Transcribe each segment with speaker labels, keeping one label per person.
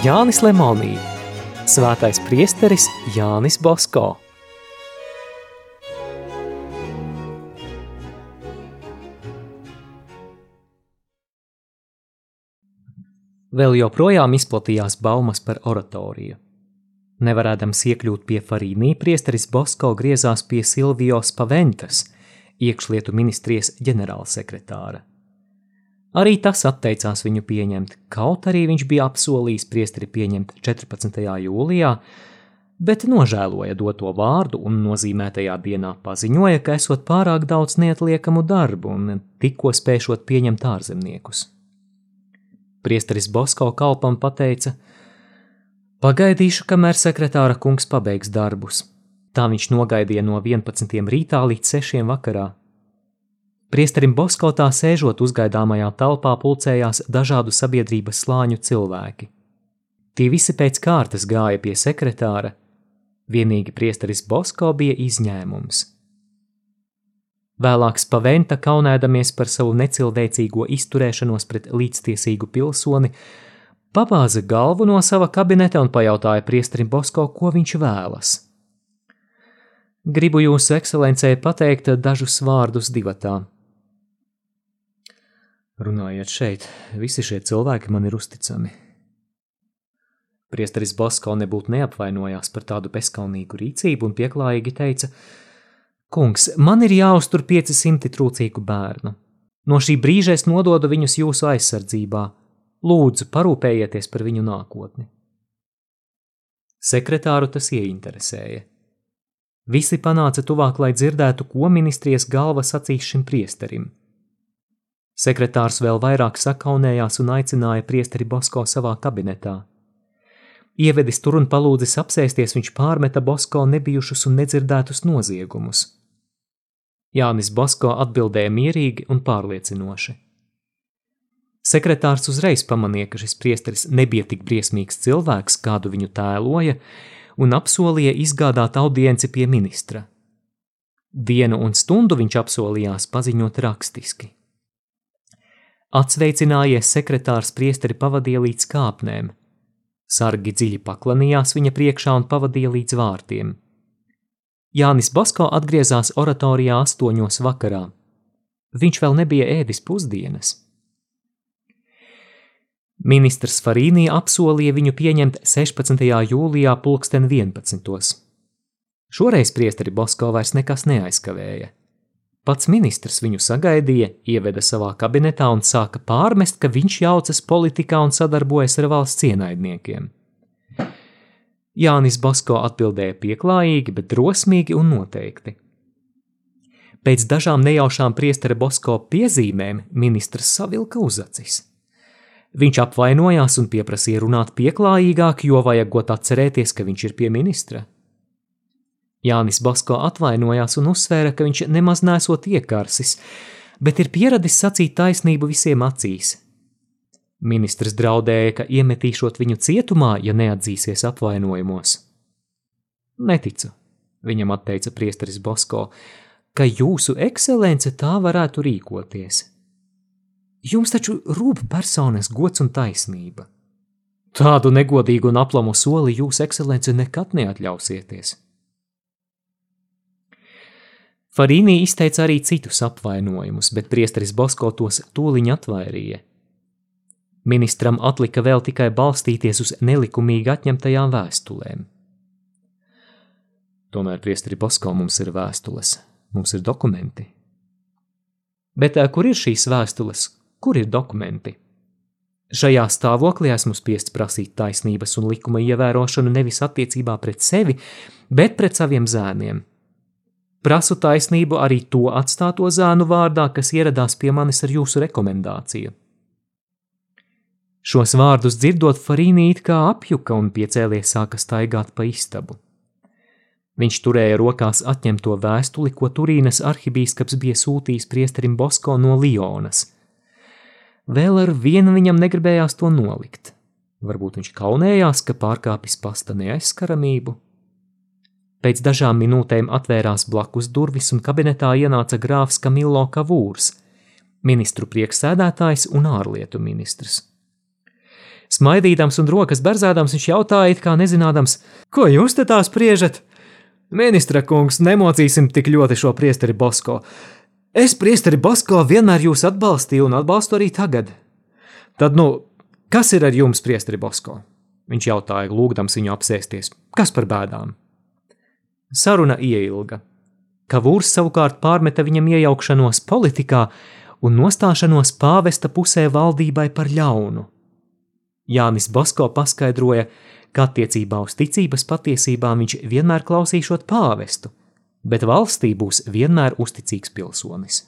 Speaker 1: Jānis Lemonī, Svētais priesteris Jānis Bosko. Vēl joprojām izplatījās baumas par oratoriju. Nevarēdams iekļūt pie Farīnī, priesteris Bosko griezās pie Silvio Spaventas, iekšlietu ministrijas ģenerālsekretāra. Arī tas atteicās viņu pieņemt, kaut arī viņš bija apsolījis priesteri pieņemt 14. jūlijā, bet nožēloja doto vārdu un nozīmētajā dienā paziņoja, ka esot pārāk daudz neatliekamu darbu un tikko spēšot pieņemt ārzemniekus. Priesteris Bosko kalpam pateica: Pagaidīšu, kamēr sekretāra kungs pabeigs darbus. Tā viņš nogaidīja no 11. rītā līdz 6. vakarā. Priesterim Bosko tā sēžot uzgaidāmajā telpā pulcējās dažādu sabiedrības slāņu cilvēki. Tie visi pēc kārtas gāja pie sekretāra, vienīgi priesteris Bosko bija izņēmums. Vēlāk Spaventa, kaunēdamies par savu necilvēcīgo izturēšanos pret līdztiesīgu pilsoni, pabāza galvu no sava kabineta un pajautāja priesterim Bosko, ko viņš vēlas. Gribu jūsu ekscelencē pateikt dažus vārdus divatā. Runājiet šeit, visi šie cilvēki man ir uzticami. Priesteris Bosko nebūtu neapvainojās par tādu bezskaunīgu rīcību un pieklājīgi teica: Kungs, man ir jāuztur 500 trūcīgu bērnu. No šī brīža es nododu viņus jūsu aizsardzībā. Lūdzu, parūpējieties par viņu nākotni. Sekretāru tas ieinteresēja. Visi panāca tuvāk, lai dzirdētu, ko ministrijas galva sacīs šim priesterim. Sekretārs vēl vairāk sakaunējās un aicināja priesteri Bosko savā kabinetā. Ievedis tur un palūdzis apsēsties, viņš pārmeta Bosko nebijušus un nedzirdētus noziegumus – Jānis Bosko atbildēja mierīgi un pārliecinoši. Sekretārs uzreiz pamanīja, ka šis priesteris nebija tik briesmīgs cilvēks, kādu viņu tēloja, un apsolīja izgādāt audienci pie ministra. Dienu un stundu viņš apsolījās paziņot rakstiski. Atsveicinājies sekretārs priesteri pavadīja līdz kāpnēm. Sargi dziļi paklanījās viņa priekšā un pavadīja līdz vārtiem. Jānis Basko atgriezās oratorijā astoņos vakarā. Viņš vēl nebija ēdis pusdienas. Ministrs Farīnī apsolīja viņu pieņemt 16. jūlijā pulksten 11. Šoreiz priesteri Bosko vairs nekas neaizkavēja. Pats ministrs viņu sagaidīja, ieveda savā kabinetā un sāka pārmest, ka viņš jaucas politikā un sadarbojas ar valsts ienaidniekiem. Jānis Basko atbildēja pieklājīgi, bet drosmīgi un noteikti. Pēc dažām nejaušām priestera Bosko piezīmēm ministrs savilka uzacis. Viņš apvainojās un pieprasīja runāt pieklājīgāk, jo vajagot atcerēties, ka viņš ir pie ministra. Jānis Basko atvainojās un uzsvēra, ka viņš nemaz nesot iekārsis, bet ir pieradis sacīt taisnību visiem acīs, Ministrs draudēja, ka iemetīšot viņu cietumā, ja neatzīsies apvainojumos. Neticu, viņam atteica priesteris Bosko, ka jūsu ekscelence tā varētu rīkoties. Jums taču rūp personas gods un taisnība. Tādu negodīgu un aplamu soli jūs, ekscelence, nekad neatļausieties. Farīnī izteica arī citus apvainojumus, bet priesteris Bosko tos tūliņ atvairīja. Ministram atlika vēl tikai balstīties uz nelikumīgi atņemtajām vēstulēm. Tomēr, priesteri Bosko, mums ir vēstules, mums ir dokumenti. Bet eh, kur ir šīs vēstules, kur ir dokumenti? Šajā stāvoklī esmu spiests prasīt taisnības un likuma ievērošanu nevis attiecībā pret sevi, bet pret saviem zēniem. Prasu taisnību arī to atstāto zēnu vārdā, kas ieradās pie manis ar jūsu rekomendāciju. Šos vārdus dzirdot, Farīnī it kā apjuka un piecēlies sāka staigāt pa istabu. Viņš turēja rokās atņemto vēstuli, ko Turīnas arhibīskaps bija sūtījis priesterim Bosko no Lionas. Vēl ar vienu viņam negribējās to nolikt. Varbūt viņš kaunējās, ka pārkāpis pasta neaizskaramību. Pēc dažām minūtēm atvērās blakus durvis un kabinetā ienāca grāfs Kamilo Kavūrs, ministru prieksēdētājs un ārlietu ministrs. Smaidīdams un rokas berzādams, viņš jautāja, kā nezinādams, ko jūs te tā spriežat? Ministra kungs, nemocīsim tik ļoti šo priesteri Bosko. Es, priesteri Bosko, vienmēr jūs atbalstīju un atbalstu arī tagad. Tad, nu, kas ir ar jums, priesteri Bosko? Viņš jautāja, lūgdams viņu apsēsties. Kas par bēdām? Saruna ieilga. Kavūrs savukārt pārmeta viņam iejaukšanos politikā un nostāšanos pāvesta pusē valdībai par ļaunu. Jānis Basko paskaidroja, ka attiecībā uz ticības patiesībām viņš vienmēr klausīšot pāvestu, bet valstī būs vienmēr uzticīgs pilsonis.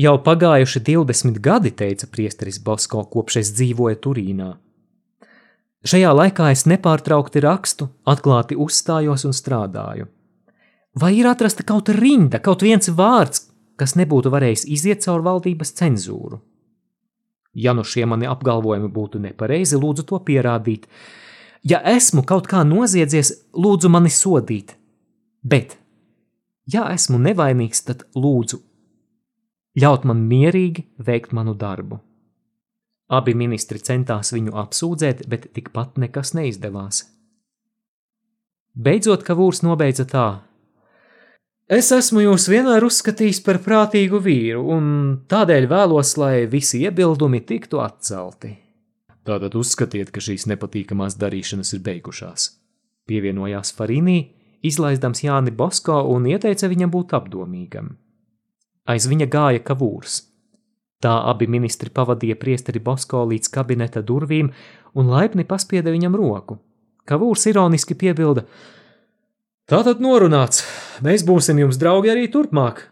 Speaker 1: Jau pagājuši 20 gadi, teica priesteris Bosko, kopš es dzīvoju Turīnā. Šajā laikā es nepārtraukti rakstu, atklāti uzstājos un strādāju. Vai ir atrasta kaut rinda, kaut viens vārds, kas nebūtu varējis iziet cauri valdības cenzūru? Ja nu šie mani apgalvojumi būtu nepareizi, lūdzu to pierādīt. Ja esmu kaut kā noziedzies, lūdzu mani sodīt. Bet, ja esmu nevainīgs, tad lūdzu ļaut man mierīgi veikt manu darbu. Abi ministri centās viņu apsūdzēt, bet tikpat nekas neizdevās. Beidzot, Kavūrs nobeidza tā: Es esmu jūs vienmēr uzskatījis par prātīgu vīru, un tādēļ vēlos, lai visi iebildumi tiktu atcelti. Tātad uzskatiet, ka šīs nepatīkamās darīšanas ir beigušās. Pievienojās Farīnī, izlaizdams Jāni Bosko un ieteica viņam būt apdomīgam. Aiz viņa gāja kavūrs. Tā abi ministri pavadīja priesteri Bosko līdz kabineta durvīm un laipni paspieda viņam roku. Kavūrs ironiski piebilda: Tātad norunāts, mēs būsim jums draugi arī turpmāk.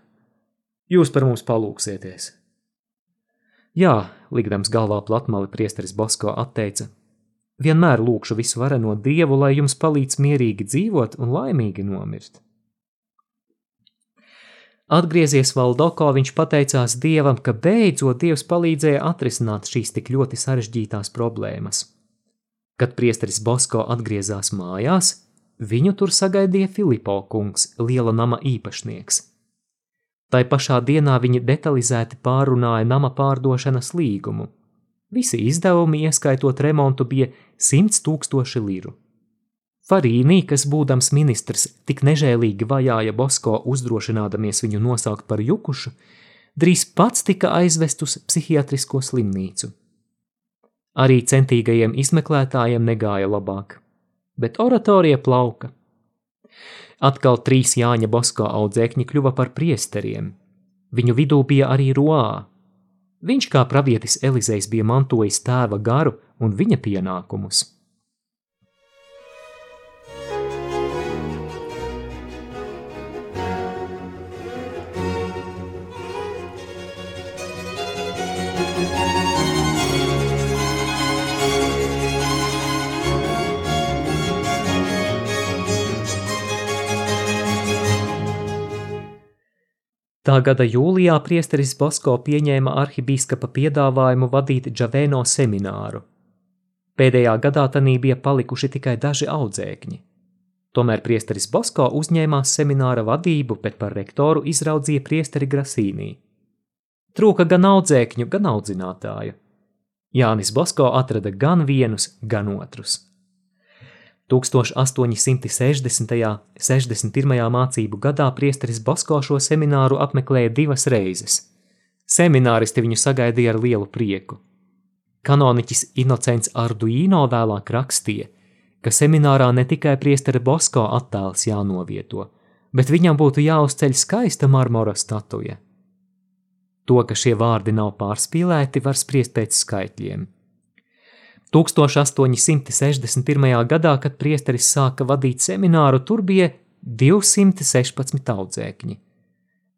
Speaker 1: Jūs par mums palūksieties. Jā, likdams galvā platmali priesteris Bosko atteica: Vienmēr lūkšu visu vareno dievu, lai jums palīdz mierīgi dzīvot un laimīgi nomirt. Atgriezies Valdoko, viņš pateicās Dievam, ka beidzot Dievs palīdzēja atrisināt šīs tik ļoti sarežģītās problēmas. Kad priesteris Bosko atgriezās mājās, viņu tur sagaidīja Filipo kungs, liela nama īpašnieks. Tai pašā dienā viņi detalizēti pārunāja nama pārdošanas līgumu. Visi izdevumi, ieskaitot remontu, bija 100 tūkstoši liru. Farīnī, kas būdams ministrs, tik nežēlīgi vajāja Bosko, uzdrošinādamies viņu nosaukt par jukušu, drīz pats tika aizvest uz psihiatrisko slimnīcu. Arī centīgajiem izmeklētājiem negāja labāk, bet oratorija plauka. Atkal trīs Jāņa Bosko audzēkņi kļuva par priesteriem. Viņu vidū bija arī Roā. Viņš kā pravietis Elizejs bija mantojis tēva garu un viņa pienākumus. Tā gada jūlijā priesteris Bosko pieņēma arhibīskapa piedāvājumu vadīt Džavēno semināru. Pēdējā gadā tanī bija palikuši tikai daži audzēkņi. Tomēr priesteris Bosko uzņēmās semināra vadību, bet par rektoru izraudzīja priesteri Grasīnī. Trūka gan audzēkņu, gan audzinātāju. Jānis Bosko atrada gan vienus, gan otrus. 1860. un 61. mācību gadā priesteris Bosko šo semināru apmeklēja divas reizes. Semināristi viņu sagaidīja ar lielu prieku. Kanoniķis Inocents Arduino vēlāk rakstīja, ka seminārā ne tikai priestera Bosko attēls jānovieto, bet viņam būtu jāuzceļ skaista marmora statuja. To, ka šie vārdi nav pārspīlēti, var spriest pēc skaitļiem – 1861. gadā, kad priesteris sāka vadīt semināru, tur bija 216 audzēkņi,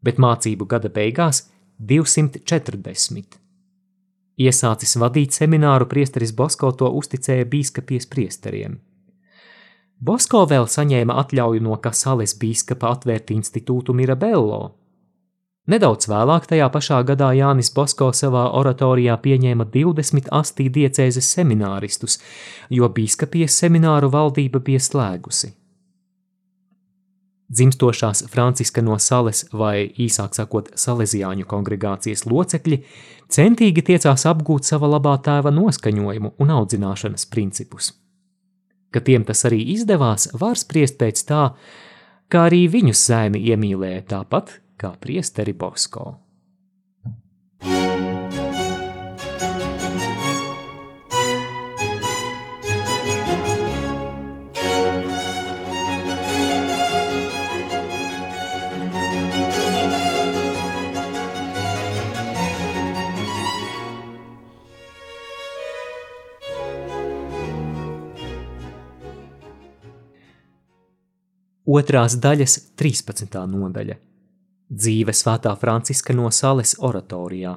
Speaker 1: bet mācību gada beigās 240. Iesācis vadīt semināru, priesteris Bosko to uzticēja bīskapijas priesteriem. Bosko vēl saņēma atļauju no Kasales bīskapa atvērt institūtu Mirabello. Nedaudz vēlāk tajā pašā gadā Jānis Bosko savā oratorijā pieņēma 20 astī diecēzes semināristus, jo bīskapijas semināru valdība bija slēgusi. Dzimstošās Franciska no Sales vai īsāk sakot Salesiāņu kongregācijas locekļi centīgi tiecās apgūt sava labā tēva noskaņojumu un audzināšanas principus. Ka tiem tas arī izdevās, var spriest pēc tā, kā arī viņus zēni iemīlēja tāpat kā priesteri Bosko. Otrās daļas 13. nodaļa - Dzīve svētā Franciska no Sales oratorijā.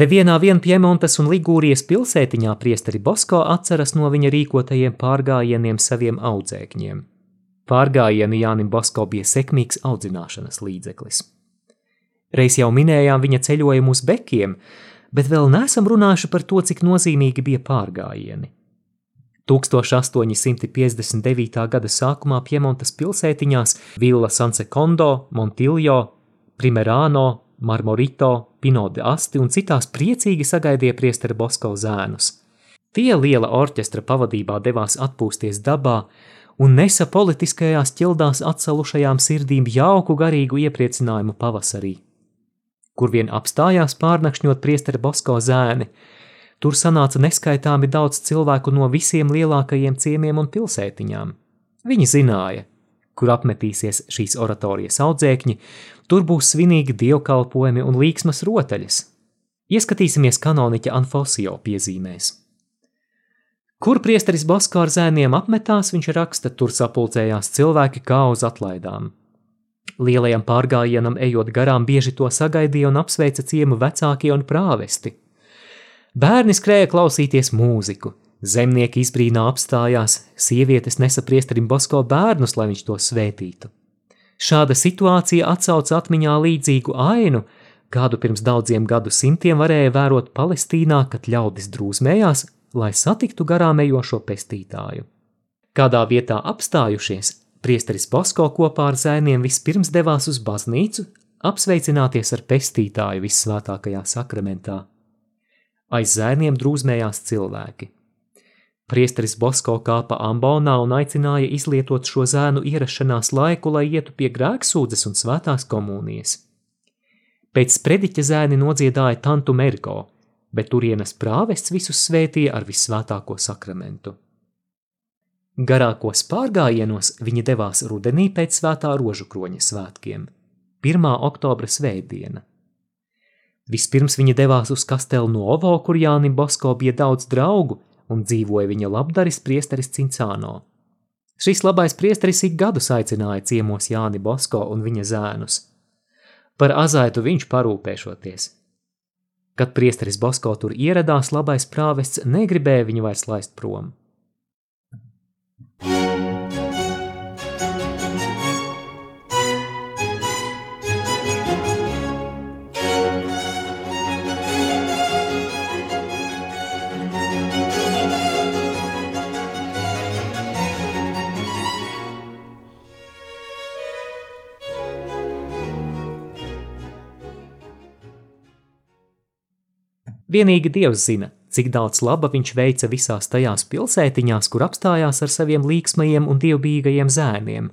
Speaker 1: Nevienā vien Piemontas un Ligūrijas pilsētiņā priesteri Bosko atceras no viņa rīkotajiem pārgājieniem saviem audzēkņiem. Pārgājieni Jānim Bosko bija sekmīgs audzināšanas līdzeklis. Reiz jau minējām viņa ceļojumu uz bekiem, bet vēl neesam runājuši par to, cik nozīmīgi bija pārgājieni. 1859. gada sākumā Piemontas pilsētiņās Villa San Secondo, Montiljo, Primerāno, Marmorito, Pino de Asti un citās priecīgi sagaidīja priestera Bosko zēnus. Tie liela orķestra pavadībā devās atpūsties dabā un nesa politiskajās ķildās atsalušajām sirdīm jauku garīgu iepriecinājumu pavasarī. Kur vien apstājās pārnakšņot priestera Bosko zēni – Tur sanāca neskaitāmi daudz cilvēku no visiem lielākajiem ciemiemiem un pilsētiņām. Viņi zināja, kur apmetīsies šīs oratorijas audzēkņi, tur būs svinīgi dievkalpojumi un līksmas rotaļas. Ieskatīsimies kanoniķa Anfosio piezīmēs. Kur priesteris Basko ar zēniem apmetās, viņš raksta, tur sapulcējās cilvēki kā uz atlaidām. Lielajam pārgājienam ejot garām bieži to sagaidīja un apsveica ciemu vecākie un prāvesti – Bērni skrēja klausīties mūziku, zemnieki izbrīnā apstājās, sievietes nesa priesterim Bosko bērnus, lai viņš to svētītu. Šāda situācija atsauca atmiņā līdzīgu ainu, kādu pirms daudziem gadu simtiem varēja vērot Palestīnā, kad ļaudis drūzmējās, lai satiktu garām ejošo pestītāju. Kādā vietā apstājušies, priesteris Bosko kopā ar zēniem vispirms devās uz baznīcu, apsveicināties ar pestītāju vissvētākajā sakramentā. Aiz zēniem drūzmējās cilvēki. Priesteris Bosko kāpa ambonā un aicināja izlietot šo zēnu ierašanās laiku, lai ietu pie grēksūdzes un svētās komunijas. Pēc sprediķa zēni nodziedāja tantu mergo, bet turienes prāvests visus svētīja ar visvētāko sakramentu. Garākos pārgājienos viņi devās rudenī pēc svētā rožu kroņa svētkiem, 1. oktobra svētdiena. Vispirms viņa devās uz Kastelu Novo, kur Jānim Bosko bija daudz draugu un dzīvoja viņa labdaris priesteris Cincāno. Šis labais priesteris ik gadus aicināja ciemos Jāni Bosko un viņa zēnus. Par azaitu viņš parūpēšoties. Kad priesteris Bosko tur ieradās, labais prāvests negribēja viņu vairs laist prom. Vienīgi Dievs zina, cik daudz laba viņš veica visās tajās pilsētiņās, kur apstājās ar saviem līksmajiem un dievbijīgajiem zēniem.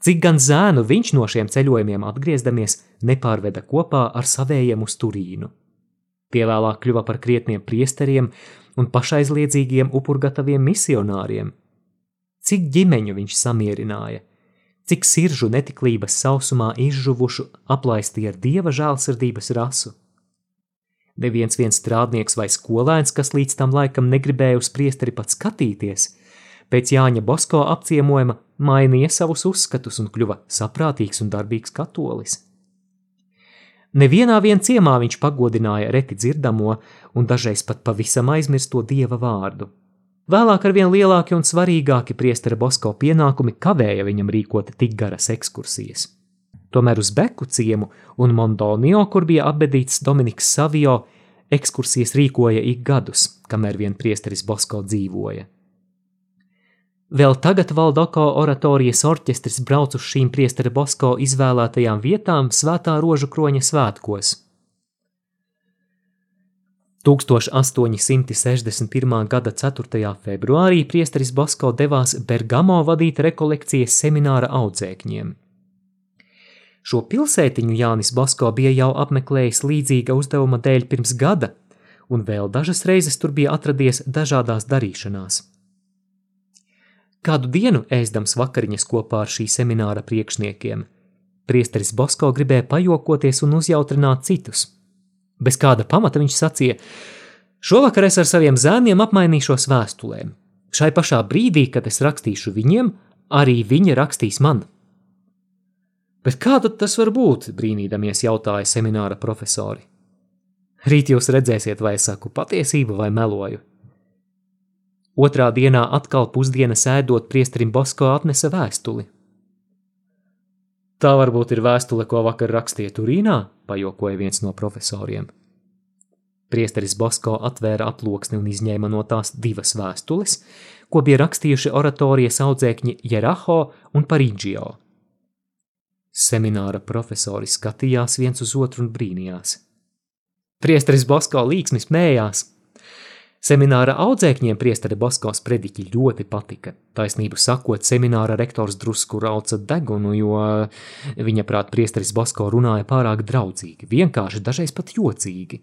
Speaker 1: Cik gan zēnu viņš no šiem ceļojumiem atgriezdamies nepārveda kopā ar savējiem uz Turīnu. Pievēlāk kļuva par krietniem priesteriem un pašaizliedzīgiem upurgataviem misionāriem. Cik ģimeņu viņš samierināja, cik siržu netiklības sausumā izžuvušu aplaistīja ar dieva žēlsirdības rasu. Neviens viens strādnieks vai skolēns, kas līdz tam laikam negribēja uz priesteri pat skatīties, pēc Jāņa Bosko apciemojuma mainīja savus uzskatus un kļuva saprātīgs un darbīgs katolis. Nevienā vien ciemā viņš pagodināja reti dzirdamo un dažreiz pat pavisam aizmirsto dieva vārdu. Vēlāk ar vien lielāki un svarīgāki priestera Bosko pienākumi kavēja viņam rīkot tik garas ekskursijas. Tomēr uz Beku ciemu un Mondonio, kur bija apbedīts Dominiks Savio, ekskursijas rīkoja ik gadus, kamēr vien priesteris Bosko dzīvoja. Vēl tagad Valdoko oratorijas orķestris brauc uz šīm priestera Bosko izvēlētajām vietām svētā rožu kroņa svētkos. 1861. gada 4. februārī priesteris Bosko devās Bergamo vadīt rekolekcijas semināra audzēkņiem. Šo pilsētiņu Jānis Bosko bija jau apmeklējis līdzīga uzdevuma dēļ pirms gada, un vēl dažas reizes tur bija atradies dažādās darīšanās. Kādu dienu ēzdams vakariņas kopā ar šī semināra priekšniekiem, priesteris Bosko gribēja pajokoties un uzjautrināt citus. Bez kāda pamata viņš sacīja: Šovakar es ar saviem zēniem apmainīšos vēstulēm. Šai pašā brīdī, kad es rakstīšu viņiem, arī viņi rakstīs man. Bet kā tad tas var būt? brīnīdamies jautāja semināra profesori. Rīt jūs redzēsiet, vai saku patiesību vai meloju. Otrā dienā atkal pusdienas ēdot priesterim Bosko atnesa vēstuli. Tā varbūt ir vēstule, ko vakar rakstīja Turīnā, pajokoja viens no profesoriem. Priesteris Bosko atvēra aploksni un izņēma no tās divas vēstules, ko bija rakstījuši oratorijas audzēkņi Jeraho un Parīģio. Semināra profesori skatījās viens uz otru un brīnījās. Priesteris Bosko līksmis mējās, Semināra audzēkņiem priesteri Baskos prediķi ļoti patika. Taisnību sakot, semināra rektors drusku rauca degunu, jo viņa prāt priesteris Basko runāja pārāk draudzīgi, vienkārši dažreiz pat jocīgi.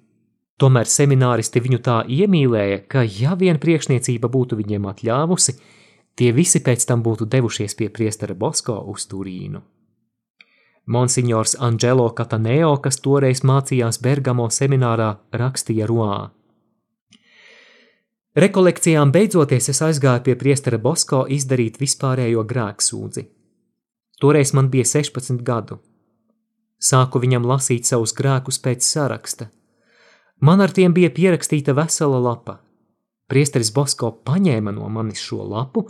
Speaker 1: Tomēr semināristi viņu tā iemīlēja, ka ja vien priekšniecība būtu viņiem atļāvusi, tie visi pēc tam būtu devušies pie priestera Bosko uz Turīnu. Monsignors Angelo Cataneo, kas toreiz mācījās Bergamo seminārā, rakstīja Roā. Rekolekcijām beidzoties es aizgāju pie priestera Bosko izdarīt vispārējo grēksūdzi. Toreiz man bija 16 gadu. Sāku viņam lasīt savus grēkus pēc saraksta. Man ar tiem bija pierakstīta vesela lapa. Priesteris Bosko paņēma no manis šo lapu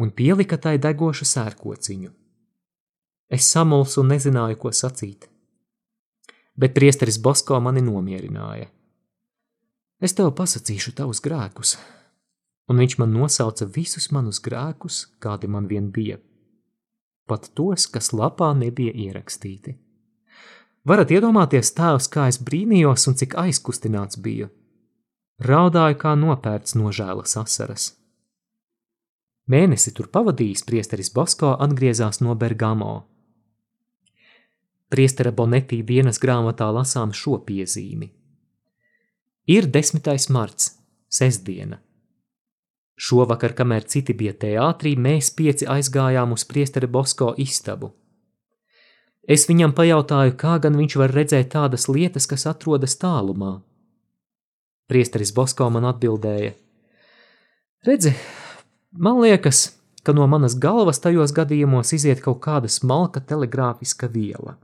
Speaker 1: un pielika tai degošu sērkociņu. Es samulsu un nezināju, ko sacīt. Bet priesteris Bosko mani nomierināja. Es tev pasakīšu tavus grēkus, un viņš man nosauca visus manus grēkus, kādi man vien bija, pat tos, kas lapā nebija ierakstīti. Varat iedomāties tēvs, kā es brīnījos un cik aizkustināts biju. Raudāju kā nopērts nožēlas asaras. Mēnesi tur pavadījis priesteris Bosko atgriezās no Bergamo. Priestera Bonetī dienas grāmatā lasām šo piezīmi – Ir 10. marts, sestdiena. Šovakar, kamēr citi bija teātrī, mēs pieci aizgājām uz priesteri Bosko istabu. Es viņam pajautāju, kā gan viņš var redzēt tādas lietas, kas atrodas tālumā. Priesteris Bosko man atbildēja: Redzi, man liekas, ka no manas galvas tajos gadījumos iziet kaut kāda smalka telegrāfiska viela.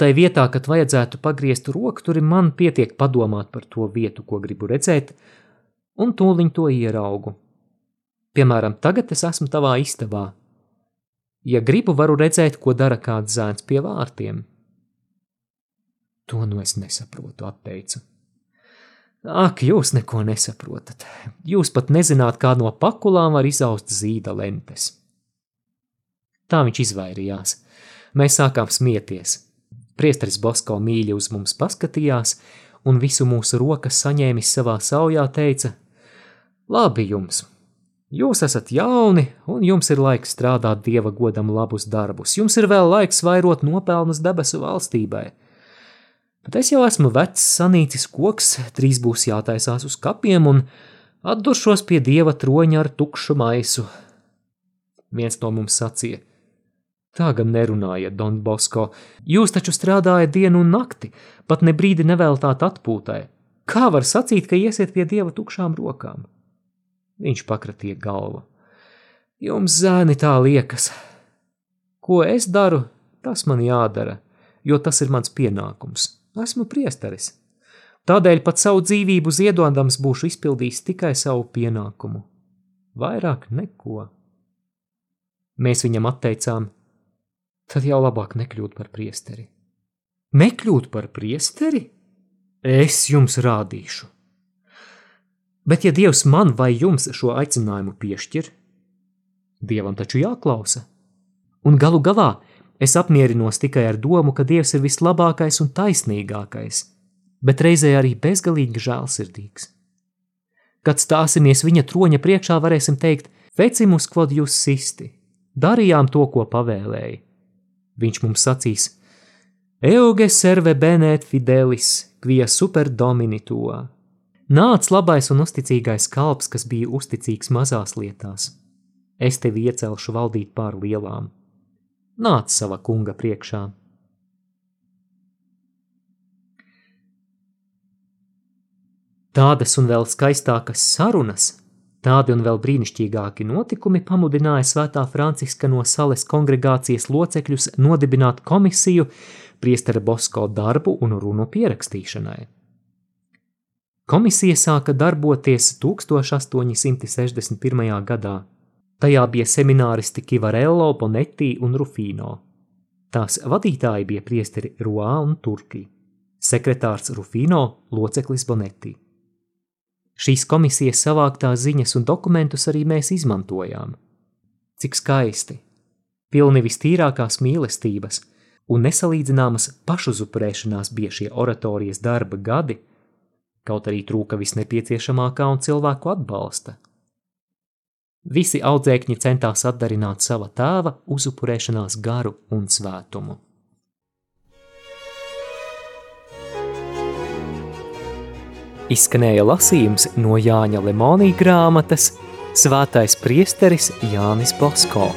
Speaker 1: Tai vietā, kad vajadzētu pagriezt roku, tur man pietiek padomāt par to vietu, ko gribu redzēt, un tūliņ to ieraugu. Piemēram, tagad es esmu tavā istabā. Ja gribu, varu redzēt, ko dara kāds zēns pie vārtiem. To nu es nesaprotu, atteicu. Ak, jūs neko nesaprotat. Jūs pat nezināt, kā no pakulām var izaust zīda lentes. Tā viņš izvairījās. Mēs sākām smieties. Priesteris Bosko mīļi uz mums paskatījās un visu mūsu rokas saņēmis savā saujā teica: Labi jums! Jūs esat jauni, un jums ir laiks strādāt dieva godam labus darbus. Jums ir vēl laiks vairot nopelnus debesu valstībai. Bet es jau esmu vecs, sanīcis koks, drīz būs jātaisās uz kapiem, un atduršos pie dieva troņa ar tukšu maisu. Viens no mums sacīja: Tā gan nerunājiet, Don Bosko. Jūs taču strādājat dienu un nakti, pat ne brīdi neveltāt atpūtai. Kā var sacīt, ka iesiet pie dieva tukšām rokām? Viņš pakratīja galvu. Jums zēni tā liekas. Ko es daru, tas man jādara. jo tas ir mans pienākums. Esmu priesteris. Tādēļ pat savu dzīvību ziedodams būšu izpildījis tikai savu pienākumu. Vairāk neko. Mēs viņam atteicām, tad jau labāk nekļūt par priesteri. Nekļūt par priesteri? Es jums rādīšu. Bet ja Dievs man vai jums šo aicinājumu piešķir, Dievam taču jāklausa. Un galu galā es apmierinos tikai ar domu, ka Dievs ir vislabākais un taisnīgākais – bet reizē arī bezgalīgi žēlsirdīgs. Kad stāsimies viņa troņa priekšā, varēsim teikt: Vecimus quod jūs sisti, darījām to, ko pavēlēja. Viņš mums sacīs: Euge serve benet fidelis, quia super domini to. Nāc labais un uzticīgais kalps, kas bija uzticīgs mazās lietās. Es tevi iecelšu valdīt pār lielām. Nāc sava kunga priekšā. Tādas un vēl skaistākas sarunas, tādi un vēl brīnišķīgāki notikumi pamudināja Svētā Franciska no Sales kongregācijas locekļus nodibināt komisiju priestera Bosko darbu un runu pierakstīšanai. Komisija sāka darboties 1861. gadā. Tajā bija semināristi Kivarello, Bonetti un Rufino. Tās vadītāji bija priesteri Roā un Turki, sekretārs Rufino, loceklis Bonetti. Šīs komisijas savāktās ziņas un dokumentus arī mēs izmantojām. Cik skaisti! Pilni vistīrākās mīlestības un nesalīdzināmas pašuzupurēšanās bija šie oratorijas darba gadi, kaut arī trūka visnepieciešamākā un cilvēku atbalsta. Visi audzēkņi centās atdarināt sava tēva uzupurēšanās garu un svētumu. Izskanēja lasījums no Jāņa Lemonija grāmatas Svētais priesteris Jānis Bosko.